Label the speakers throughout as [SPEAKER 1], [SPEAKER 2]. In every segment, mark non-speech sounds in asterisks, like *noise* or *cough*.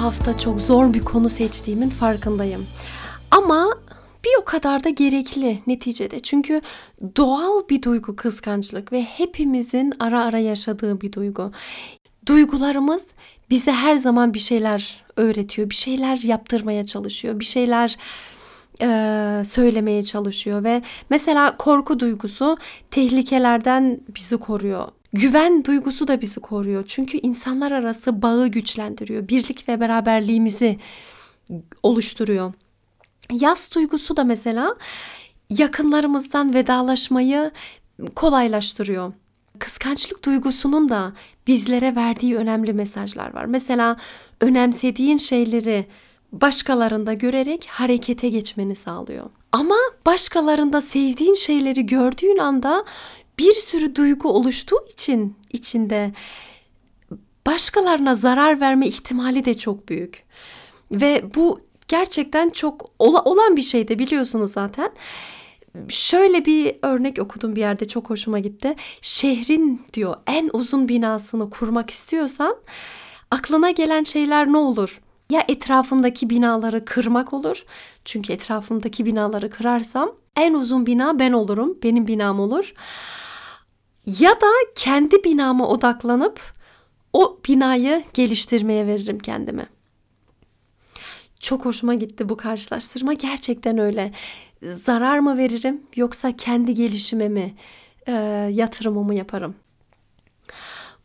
[SPEAKER 1] Bu hafta çok zor bir konu seçtiğimin farkındayım. Ama bir o kadar da gerekli neticede. Çünkü doğal bir duygu kıskançlık ve hepimizin ara ara yaşadığı bir duygu. Duygularımız bize her zaman bir şeyler öğretiyor, bir şeyler yaptırmaya çalışıyor, bir şeyler e, söylemeye çalışıyor ve mesela korku duygusu tehlikelerden bizi koruyor. Güven duygusu da bizi koruyor. Çünkü insanlar arası bağı güçlendiriyor. Birlik ve beraberliğimizi oluşturuyor. Yas duygusu da mesela yakınlarımızdan vedalaşmayı kolaylaştırıyor. Kıskançlık duygusunun da bizlere verdiği önemli mesajlar var. Mesela önemsediğin şeyleri başkalarında görerek harekete geçmeni sağlıyor. Ama başkalarında sevdiğin şeyleri gördüğün anda bir sürü duygu oluştuğu için içinde başkalarına zarar verme ihtimali de çok büyük. Ve bu gerçekten çok olan bir şey de biliyorsunuz zaten. Şöyle bir örnek okudum bir yerde çok hoşuma gitti. Şehrin diyor en uzun binasını kurmak istiyorsan aklına gelen şeyler ne olur? Ya etrafındaki binaları kırmak olur. Çünkü etrafımdaki binaları kırarsam en uzun bina ben olurum. Benim binam olur. Ya da kendi binama odaklanıp o binayı geliştirmeye veririm kendimi. Çok hoşuma gitti bu karşılaştırma. Gerçekten öyle. Zarar mı veririm yoksa kendi gelişime e, yatırımımı yaparım?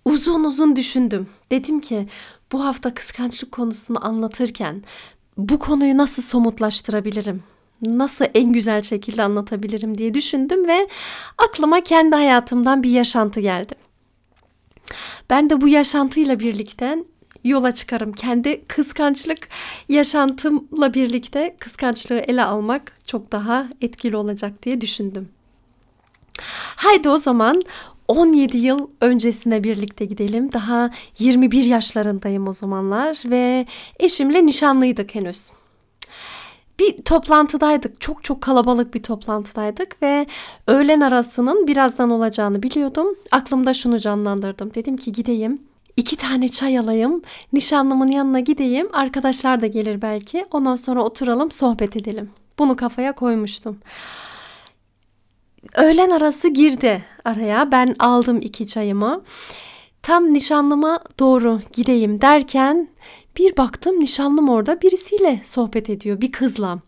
[SPEAKER 1] Uzun uzun düşündüm. Dedim ki bu hafta kıskançlık konusunu anlatırken bu konuyu nasıl somutlaştırabilirim? Nasıl en güzel şekilde anlatabilirim diye düşündüm ve aklıma kendi hayatımdan bir yaşantı geldi. Ben de bu yaşantıyla birlikte yola çıkarım. Kendi kıskançlık yaşantımla birlikte kıskançlığı ele almak çok daha etkili olacak diye düşündüm. Haydi o zaman 17 yıl öncesine birlikte gidelim. Daha 21 yaşlarındayım o zamanlar ve eşimle nişanlıydık henüz. Bir toplantıdaydık. Çok çok kalabalık bir toplantıdaydık ve öğlen arasının birazdan olacağını biliyordum. Aklımda şunu canlandırdım. Dedim ki gideyim iki tane çay alayım, nişanlımın yanına gideyim, arkadaşlar da gelir belki. Ondan sonra oturalım, sohbet edelim. Bunu kafaya koymuştum. Öğlen arası girdi araya. Ben aldım iki çayımı. Tam nişanlıma doğru gideyim derken bir baktım nişanlım orada birisiyle sohbet ediyor, bir kızla.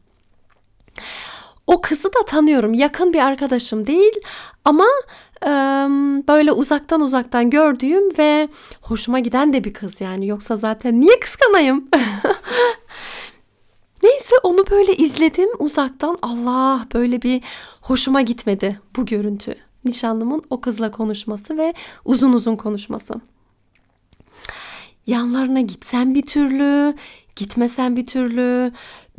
[SPEAKER 1] O kızı da tanıyorum. Yakın bir arkadaşım değil ama e, böyle uzaktan uzaktan gördüğüm ve hoşuma giden de bir kız yani. Yoksa zaten niye kıskanayım? *laughs* Neyse onu böyle izledim uzaktan. Allah böyle bir hoşuma gitmedi bu görüntü. Nişanlımın o kızla konuşması ve uzun uzun konuşması. Yanlarına gitsem bir türlü, gitmesem bir türlü.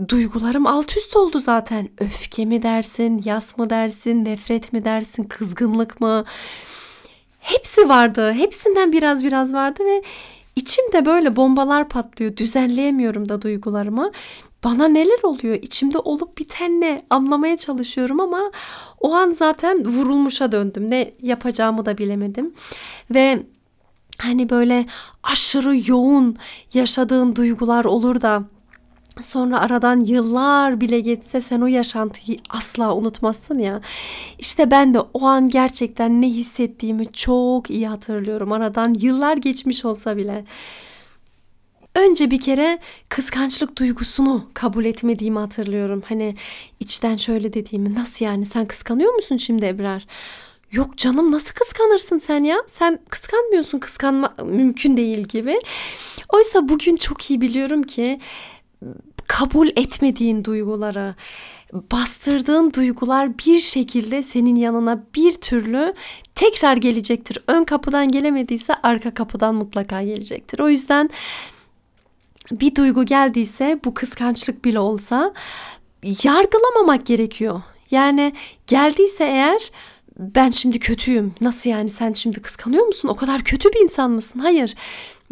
[SPEAKER 1] Duygularım alt üst oldu zaten. Öfke mi dersin, yas mı dersin, nefret mi dersin, kızgınlık mı? Hepsi vardı. Hepsinden biraz biraz vardı ve içimde böyle bombalar patlıyor. Düzenleyemiyorum da duygularımı. Bana neler oluyor? İçimde olup biten ne? Anlamaya çalışıyorum ama o an zaten vurulmuşa döndüm. Ne yapacağımı da bilemedim. Ve hani böyle aşırı yoğun yaşadığın duygular olur da Sonra aradan yıllar bile geçse sen o yaşantıyı asla unutmazsın ya. İşte ben de o an gerçekten ne hissettiğimi çok iyi hatırlıyorum. Aradan yıllar geçmiş olsa bile. Önce bir kere kıskançlık duygusunu kabul etmediğimi hatırlıyorum. Hani içten şöyle dediğimi nasıl yani sen kıskanıyor musun şimdi Ebrar? Yok canım nasıl kıskanırsın sen ya? Sen kıskanmıyorsun kıskanma mümkün değil gibi. Oysa bugün çok iyi biliyorum ki kabul etmediğin duyguları, bastırdığın duygular bir şekilde senin yanına bir türlü tekrar gelecektir. Ön kapıdan gelemediyse arka kapıdan mutlaka gelecektir. O yüzden bir duygu geldiyse bu kıskançlık bile olsa yargılamamak gerekiyor. Yani geldiyse eğer ben şimdi kötüyüm. Nasıl yani sen şimdi kıskanıyor musun? O kadar kötü bir insan mısın? Hayır.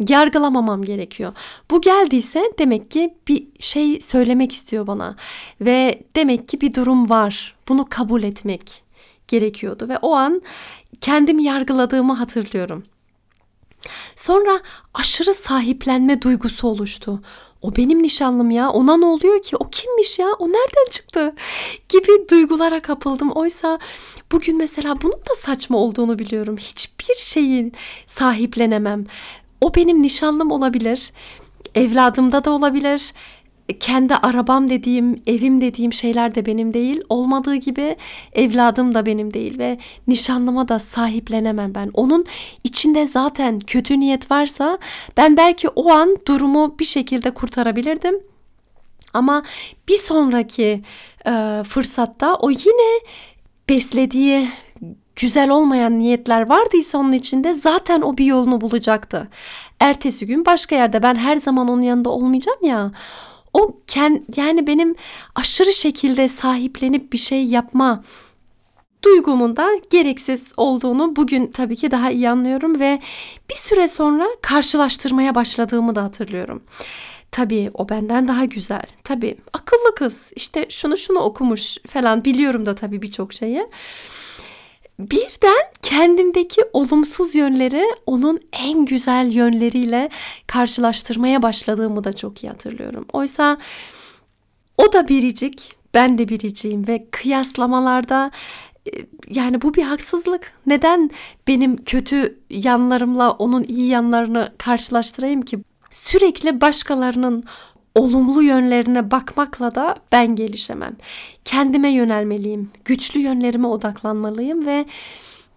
[SPEAKER 1] Yargılamamam gerekiyor. Bu geldiyse demek ki bir şey söylemek istiyor bana ve demek ki bir durum var. Bunu kabul etmek gerekiyordu ve o an kendimi yargıladığımı hatırlıyorum. Sonra aşırı sahiplenme duygusu oluştu. O benim nişanlım ya. Ona ne oluyor ki? O kimmiş ya? O nereden çıktı? Gibi duygulara kapıldım. Oysa bugün mesela bunun da saçma olduğunu biliyorum. Hiçbir şeyin sahiplenemem. O benim nişanlım olabilir. Evladımda da olabilir kendi arabam dediğim, evim dediğim şeyler de benim değil. Olmadığı gibi evladım da benim değil ve nişanlıma da sahiplenemem ben. Onun içinde zaten kötü niyet varsa ben belki o an durumu bir şekilde kurtarabilirdim. Ama bir sonraki e, fırsatta o yine beslediği güzel olmayan niyetler vardıysa onun içinde zaten o bir yolunu bulacaktı. Ertesi gün başka yerde ben her zaman onun yanında olmayacağım ya o kend, yani benim aşırı şekilde sahiplenip bir şey yapma duygumun da gereksiz olduğunu bugün tabii ki daha iyi anlıyorum ve bir süre sonra karşılaştırmaya başladığımı da hatırlıyorum. Tabii o benden daha güzel. Tabii akıllı kız. işte şunu şunu okumuş falan biliyorum da tabii birçok şeyi birden kendimdeki olumsuz yönleri onun en güzel yönleriyle karşılaştırmaya başladığımı da çok iyi hatırlıyorum. Oysa o da biricik, ben de biriciyim ve kıyaslamalarda e, yani bu bir haksızlık. Neden benim kötü yanlarımla onun iyi yanlarını karşılaştırayım ki? Sürekli başkalarının olumlu yönlerine bakmakla da ben gelişemem. Kendime yönelmeliyim. Güçlü yönlerime odaklanmalıyım ve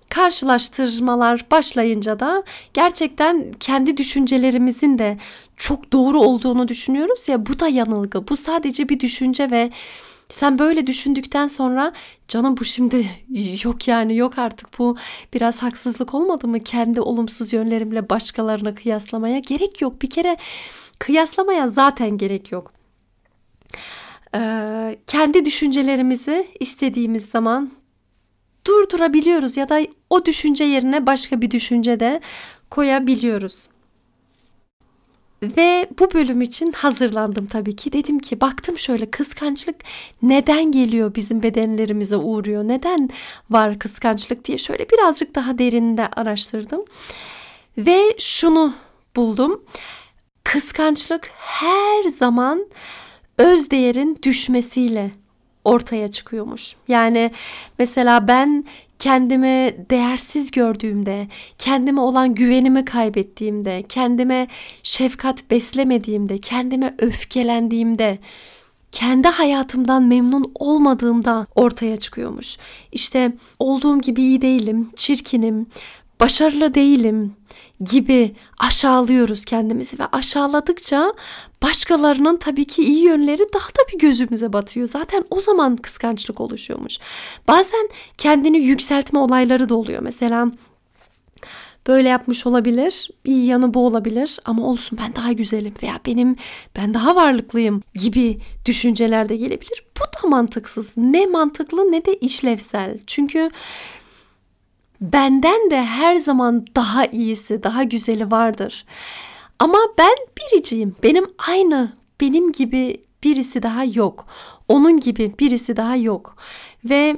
[SPEAKER 1] karşılaştırmalar başlayınca da gerçekten kendi düşüncelerimizin de çok doğru olduğunu düşünüyoruz ya bu da yanılgı. Bu sadece bir düşünce ve sen böyle düşündükten sonra canım bu şimdi *laughs* yok yani yok artık bu biraz haksızlık olmadı mı? Kendi olumsuz yönlerimle başkalarına kıyaslamaya gerek yok. Bir kere Kıyaslamaya zaten gerek yok. Ee, kendi düşüncelerimizi istediğimiz zaman durdurabiliyoruz ya da o düşünce yerine başka bir düşünce de koyabiliyoruz. Ve bu bölüm için hazırlandım tabii ki. Dedim ki baktım şöyle kıskançlık neden geliyor bizim bedenlerimize uğruyor? Neden var kıskançlık diye şöyle birazcık daha derinde araştırdım. Ve şunu buldum. Kıskançlık her zaman öz değerin düşmesiyle ortaya çıkıyormuş. Yani mesela ben kendimi değersiz gördüğümde, kendime olan güvenimi kaybettiğimde, kendime şefkat beslemediğimde, kendime öfkelendiğimde, kendi hayatımdan memnun olmadığımda ortaya çıkıyormuş. İşte olduğum gibi iyi değilim, çirkinim, başarılı değilim, gibi aşağılıyoruz kendimizi ve aşağıladıkça başkalarının tabii ki iyi yönleri daha da bir gözümüze batıyor. Zaten o zaman kıskançlık oluşuyormuş. Bazen kendini yükseltme olayları da oluyor. Mesela böyle yapmış olabilir. iyi yanı bu olabilir ama olsun ben daha güzelim veya benim ben daha varlıklıyım gibi düşünceler de gelebilir. Bu da mantıksız. Ne mantıklı ne de işlevsel. Çünkü benden de her zaman daha iyisi, daha güzeli vardır. Ama ben biriciyim. Benim aynı benim gibi birisi daha yok. Onun gibi birisi daha yok. Ve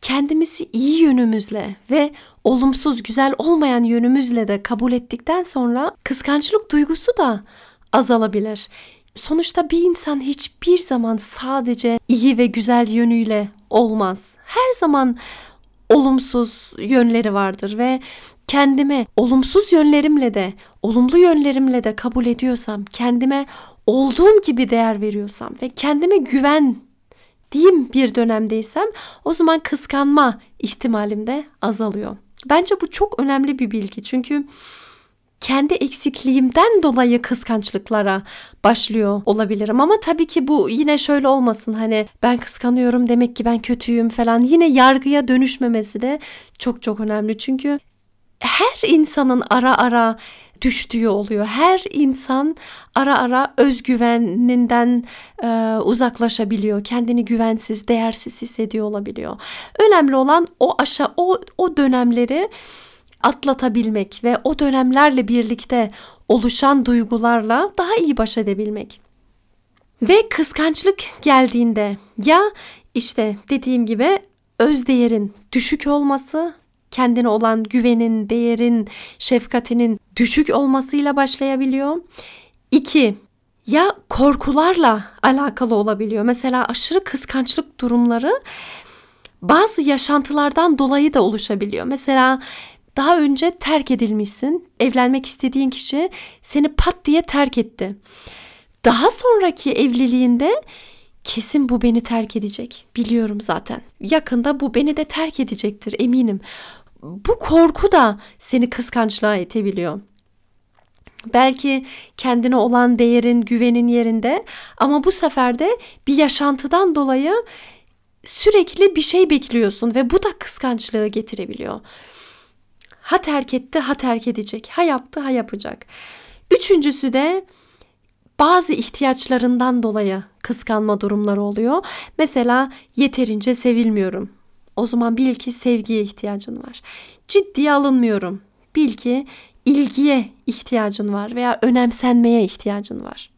[SPEAKER 1] kendimizi iyi yönümüzle ve olumsuz, güzel olmayan yönümüzle de kabul ettikten sonra kıskançlık duygusu da azalabilir. Sonuçta bir insan hiçbir zaman sadece iyi ve güzel yönüyle olmaz. Her zaman olumsuz yönleri vardır ve kendime olumsuz yönlerimle de olumlu yönlerimle de kabul ediyorsam, kendime olduğum gibi değer veriyorsam ve kendime güven diyeyim bir dönemdeysem o zaman kıskanma ihtimalim de azalıyor. Bence bu çok önemli bir bilgi çünkü kendi eksikliğimden dolayı kıskançlıklara başlıyor olabilirim. Ama tabii ki bu yine şöyle olmasın hani ben kıskanıyorum demek ki ben kötüyüm falan. Yine yargıya dönüşmemesi de çok çok önemli. Çünkü her insanın ara ara düştüğü oluyor. Her insan ara ara özgüveninden e, uzaklaşabiliyor. Kendini güvensiz, değersiz hissediyor olabiliyor. Önemli olan o aşağı o o dönemleri atlatabilmek ve o dönemlerle birlikte oluşan duygularla daha iyi baş edebilmek. Ve kıskançlık geldiğinde ya işte dediğim gibi öz değerin düşük olması, kendine olan güvenin, değerin, şefkatinin düşük olmasıyla başlayabiliyor. İki, ya korkularla alakalı olabiliyor. Mesela aşırı kıskançlık durumları bazı yaşantılardan dolayı da oluşabiliyor. Mesela daha önce terk edilmişsin. Evlenmek istediğin kişi seni pat diye terk etti. Daha sonraki evliliğinde kesin bu beni terk edecek. Biliyorum zaten. Yakında bu beni de terk edecektir eminim. Bu korku da seni kıskançlığa itebiliyor. Belki kendine olan değerin, güvenin yerinde ama bu sefer de bir yaşantıdan dolayı sürekli bir şey bekliyorsun ve bu da kıskançlığı getirebiliyor. Ha terk etti, ha terk edecek. Ha yaptı, ha yapacak. Üçüncüsü de bazı ihtiyaçlarından dolayı kıskanma durumları oluyor. Mesela yeterince sevilmiyorum. O zaman bil ki sevgiye ihtiyacın var. Ciddiye alınmıyorum. Bil ki ilgiye ihtiyacın var veya önemsenmeye ihtiyacın var.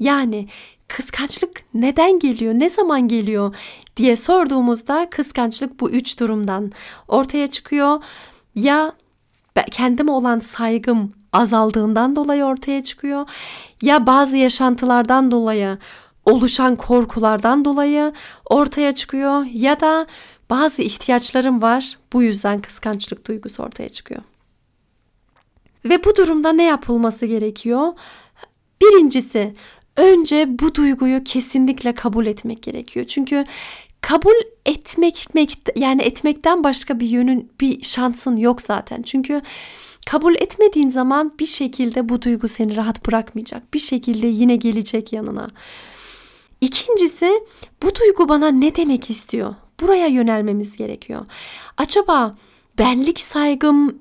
[SPEAKER 1] Yani kıskançlık neden geliyor, ne zaman geliyor diye sorduğumuzda kıskançlık bu üç durumdan ortaya çıkıyor ya kendime olan saygım azaldığından dolayı ortaya çıkıyor ya bazı yaşantılardan dolayı oluşan korkulardan dolayı ortaya çıkıyor ya da bazı ihtiyaçlarım var bu yüzden kıskançlık duygusu ortaya çıkıyor. Ve bu durumda ne yapılması gerekiyor? Birincisi önce bu duyguyu kesinlikle kabul etmek gerekiyor. Çünkü kabul etmek yani etmekten başka bir yönün bir şansın yok zaten. Çünkü kabul etmediğin zaman bir şekilde bu duygu seni rahat bırakmayacak. Bir şekilde yine gelecek yanına. İkincisi bu duygu bana ne demek istiyor? Buraya yönelmemiz gerekiyor. Acaba benlik saygım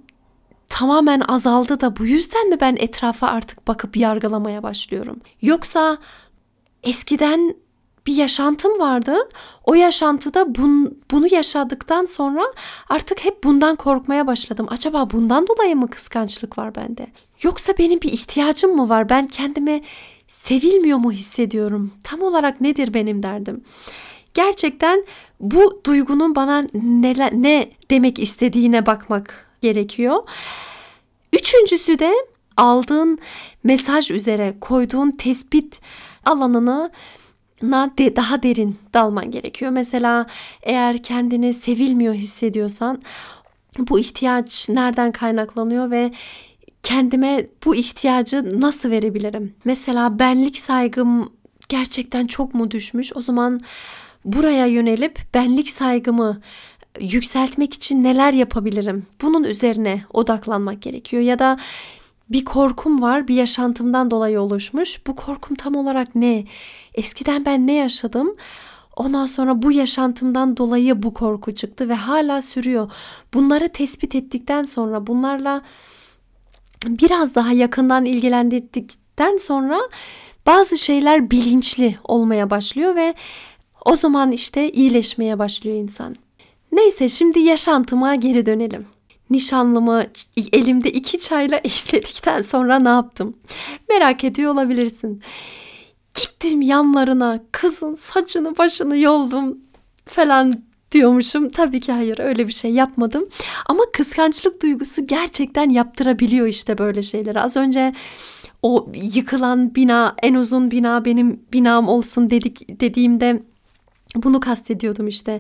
[SPEAKER 1] tamamen azaldı da bu yüzden mi ben etrafa artık bakıp yargılamaya başlıyorum? Yoksa eskiden bir yaşantım vardı. O yaşantıda bun, bunu yaşadıktan sonra artık hep bundan korkmaya başladım. Acaba bundan dolayı mı kıskançlık var bende? Yoksa benim bir ihtiyacım mı var? Ben kendimi sevilmiyor mu hissediyorum? Tam olarak nedir benim derdim? Gerçekten bu duygunun bana ne, ne demek istediğine bakmak gerekiyor. Üçüncüsü de aldığın mesaj üzere koyduğun tespit alanını de, daha derin dalman gerekiyor. Mesela eğer kendini sevilmiyor hissediyorsan bu ihtiyaç nereden kaynaklanıyor ve kendime bu ihtiyacı nasıl verebilirim? Mesela benlik saygım gerçekten çok mu düşmüş? O zaman buraya yönelip benlik saygımı yükseltmek için neler yapabilirim? Bunun üzerine odaklanmak gerekiyor ya da bir korkum var, bir yaşantımdan dolayı oluşmuş. Bu korkum tam olarak ne? Eskiden ben ne yaşadım? Ondan sonra bu yaşantımdan dolayı bu korku çıktı ve hala sürüyor. Bunları tespit ettikten sonra bunlarla biraz daha yakından ilgilendirdikten sonra bazı şeyler bilinçli olmaya başlıyor ve o zaman işte iyileşmeye başlıyor insan. Neyse şimdi yaşantıma geri dönelim. Nişanlımı elimde iki çayla *laughs* eşledikten sonra ne yaptım? Merak ediyor olabilirsin. Gittim yanlarına kızın saçını başını yoldum falan diyormuşum. Tabii ki hayır öyle bir şey yapmadım. Ama kıskançlık duygusu gerçekten yaptırabiliyor işte böyle şeyleri. Az önce o yıkılan bina en uzun bina benim binam olsun dedik dediğimde bunu kastediyordum işte.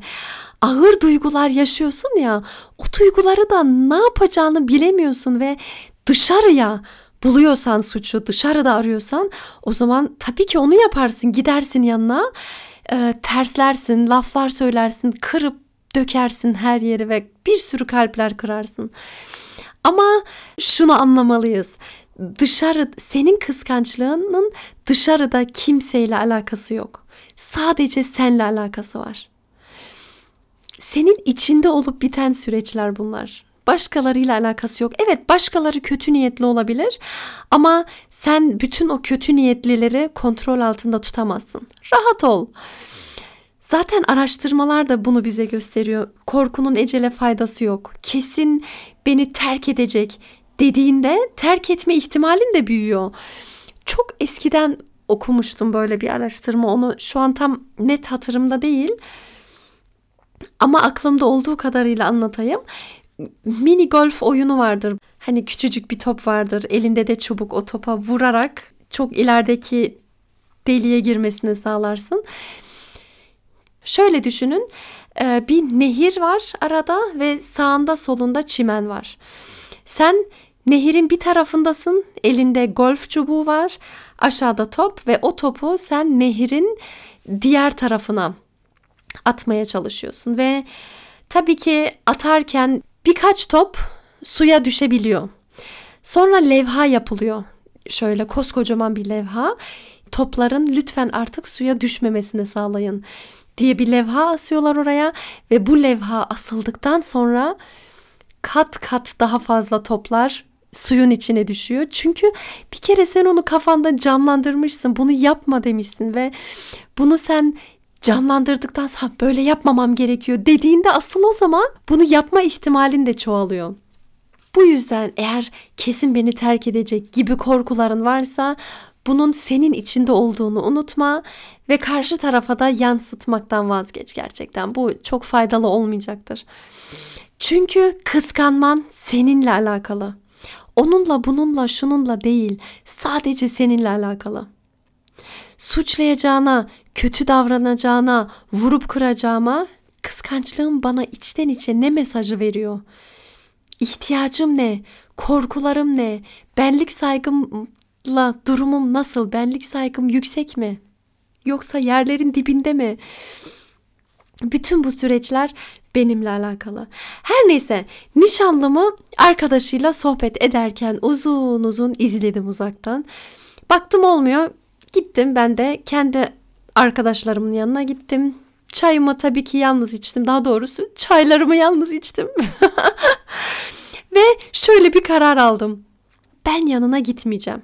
[SPEAKER 1] Ağır duygular yaşıyorsun ya. O duyguları da ne yapacağını bilemiyorsun ve dışarıya buluyorsan suçu, dışarıda arıyorsan o zaman tabii ki onu yaparsın. Gidersin yanına, e, terslersin, laflar söylersin, kırıp dökersin her yeri ve bir sürü kalpler kırarsın. Ama şunu anlamalıyız. Dışarı senin kıskançlığının dışarıda kimseyle alakası yok. Sadece senle alakası var. Senin içinde olup biten süreçler bunlar. Başkalarıyla alakası yok. Evet başkaları kötü niyetli olabilir ama sen bütün o kötü niyetlileri kontrol altında tutamazsın. Rahat ol. Zaten araştırmalar da bunu bize gösteriyor. Korkunun ecele faydası yok. Kesin beni terk edecek dediğinde terk etme ihtimalin de büyüyor. Çok eskiden okumuştum böyle bir araştırma. Onu şu an tam net hatırımda değil. Ama aklımda olduğu kadarıyla anlatayım. Mini golf oyunu vardır. Hani küçücük bir top vardır. Elinde de çubuk o topa vurarak çok ilerideki deliğe girmesini sağlarsın. Şöyle düşünün. E, bir nehir var arada ve sağında solunda çimen var. Sen nehirin bir tarafındasın. Elinde golf çubuğu var. Aşağıda top ve o topu sen nehirin diğer tarafına atmaya çalışıyorsun ve tabii ki atarken birkaç top suya düşebiliyor. Sonra levha yapılıyor. Şöyle koskocaman bir levha. Topların lütfen artık suya düşmemesini sağlayın diye bir levha asıyorlar oraya ve bu levha asıldıktan sonra kat kat daha fazla toplar suyun içine düşüyor. Çünkü bir kere sen onu kafanda canlandırmışsın. Bunu yapma demişsin ve bunu sen canlandırdıktan sonra böyle yapmamam gerekiyor dediğinde asıl o zaman bunu yapma ihtimalin de çoğalıyor. Bu yüzden eğer kesin beni terk edecek gibi korkuların varsa bunun senin içinde olduğunu unutma ve karşı tarafa da yansıtmaktan vazgeç gerçekten. Bu çok faydalı olmayacaktır. Çünkü kıskanman seninle alakalı. Onunla bununla şununla değil sadece seninle alakalı. Suçlayacağına, kötü davranacağına, vurup kıracağıma kıskançlığım bana içten içe ne mesajı veriyor? İhtiyacım ne? Korkularım ne? Benlik saygımla durumum nasıl? Benlik saygım yüksek mi? Yoksa yerlerin dibinde mi? Bütün bu süreçler benimle alakalı. Her neyse nişanlımı arkadaşıyla sohbet ederken uzun uzun izledim uzaktan. Baktım olmuyor. Gittim ben de kendi arkadaşlarımın yanına gittim. Çayımı tabii ki yalnız içtim. Daha doğrusu çaylarımı yalnız içtim. *laughs* Ve şöyle bir karar aldım. Ben yanına gitmeyeceğim.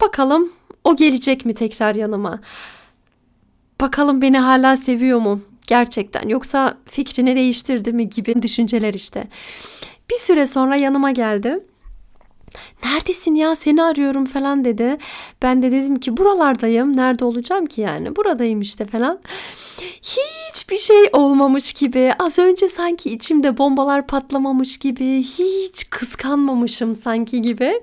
[SPEAKER 1] Bakalım o gelecek mi tekrar yanıma? Bakalım beni hala seviyor mu? Gerçekten yoksa fikrini değiştirdi mi gibi düşünceler işte. Bir süre sonra yanıma geldi. Neredesin ya seni arıyorum falan dedi. Ben de dedim ki buralardayım. Nerede olacağım ki yani? Buradayım işte falan. Hiçbir şey olmamış gibi. Az önce sanki içimde bombalar patlamamış gibi. Hiç kıskanmamışım sanki gibi.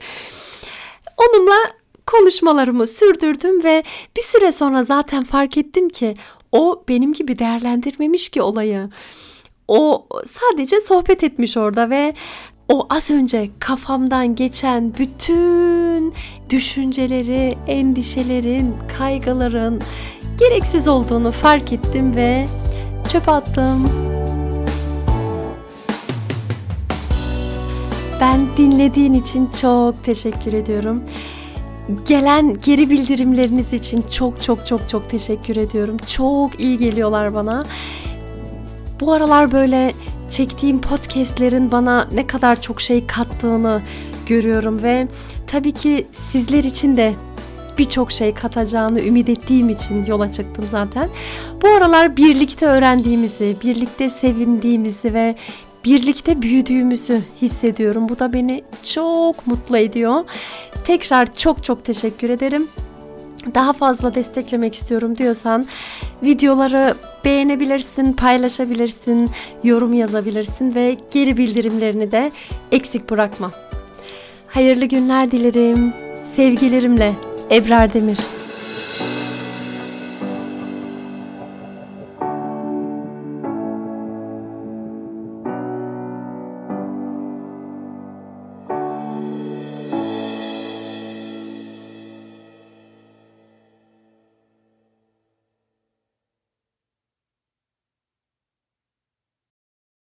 [SPEAKER 1] Onunla konuşmalarımı sürdürdüm ve bir süre sonra zaten fark ettim ki o benim gibi değerlendirmemiş ki olayı. O sadece sohbet etmiş orada ve o az önce kafamdan geçen bütün düşünceleri, endişelerin, kaygıların gereksiz olduğunu fark ettim ve çöpe attım. Ben dinlediğin için çok teşekkür ediyorum. Gelen geri bildirimleriniz için çok çok çok çok teşekkür ediyorum. Çok iyi geliyorlar bana. Bu aralar böyle çektiğim podcastlerin bana ne kadar çok şey kattığını görüyorum ve tabii ki sizler için de birçok şey katacağını ümit ettiğim için yola çıktım zaten. Bu aralar birlikte öğrendiğimizi, birlikte sevindiğimizi ve birlikte büyüdüğümüzü hissediyorum. Bu da beni çok mutlu ediyor. Tekrar çok çok teşekkür ederim. Daha fazla desteklemek istiyorum diyorsan videoları beğenebilirsin, paylaşabilirsin, yorum yazabilirsin ve geri bildirimlerini de eksik bırakma. Hayırlı günler dilerim. Sevgilerimle Ebrar Demir.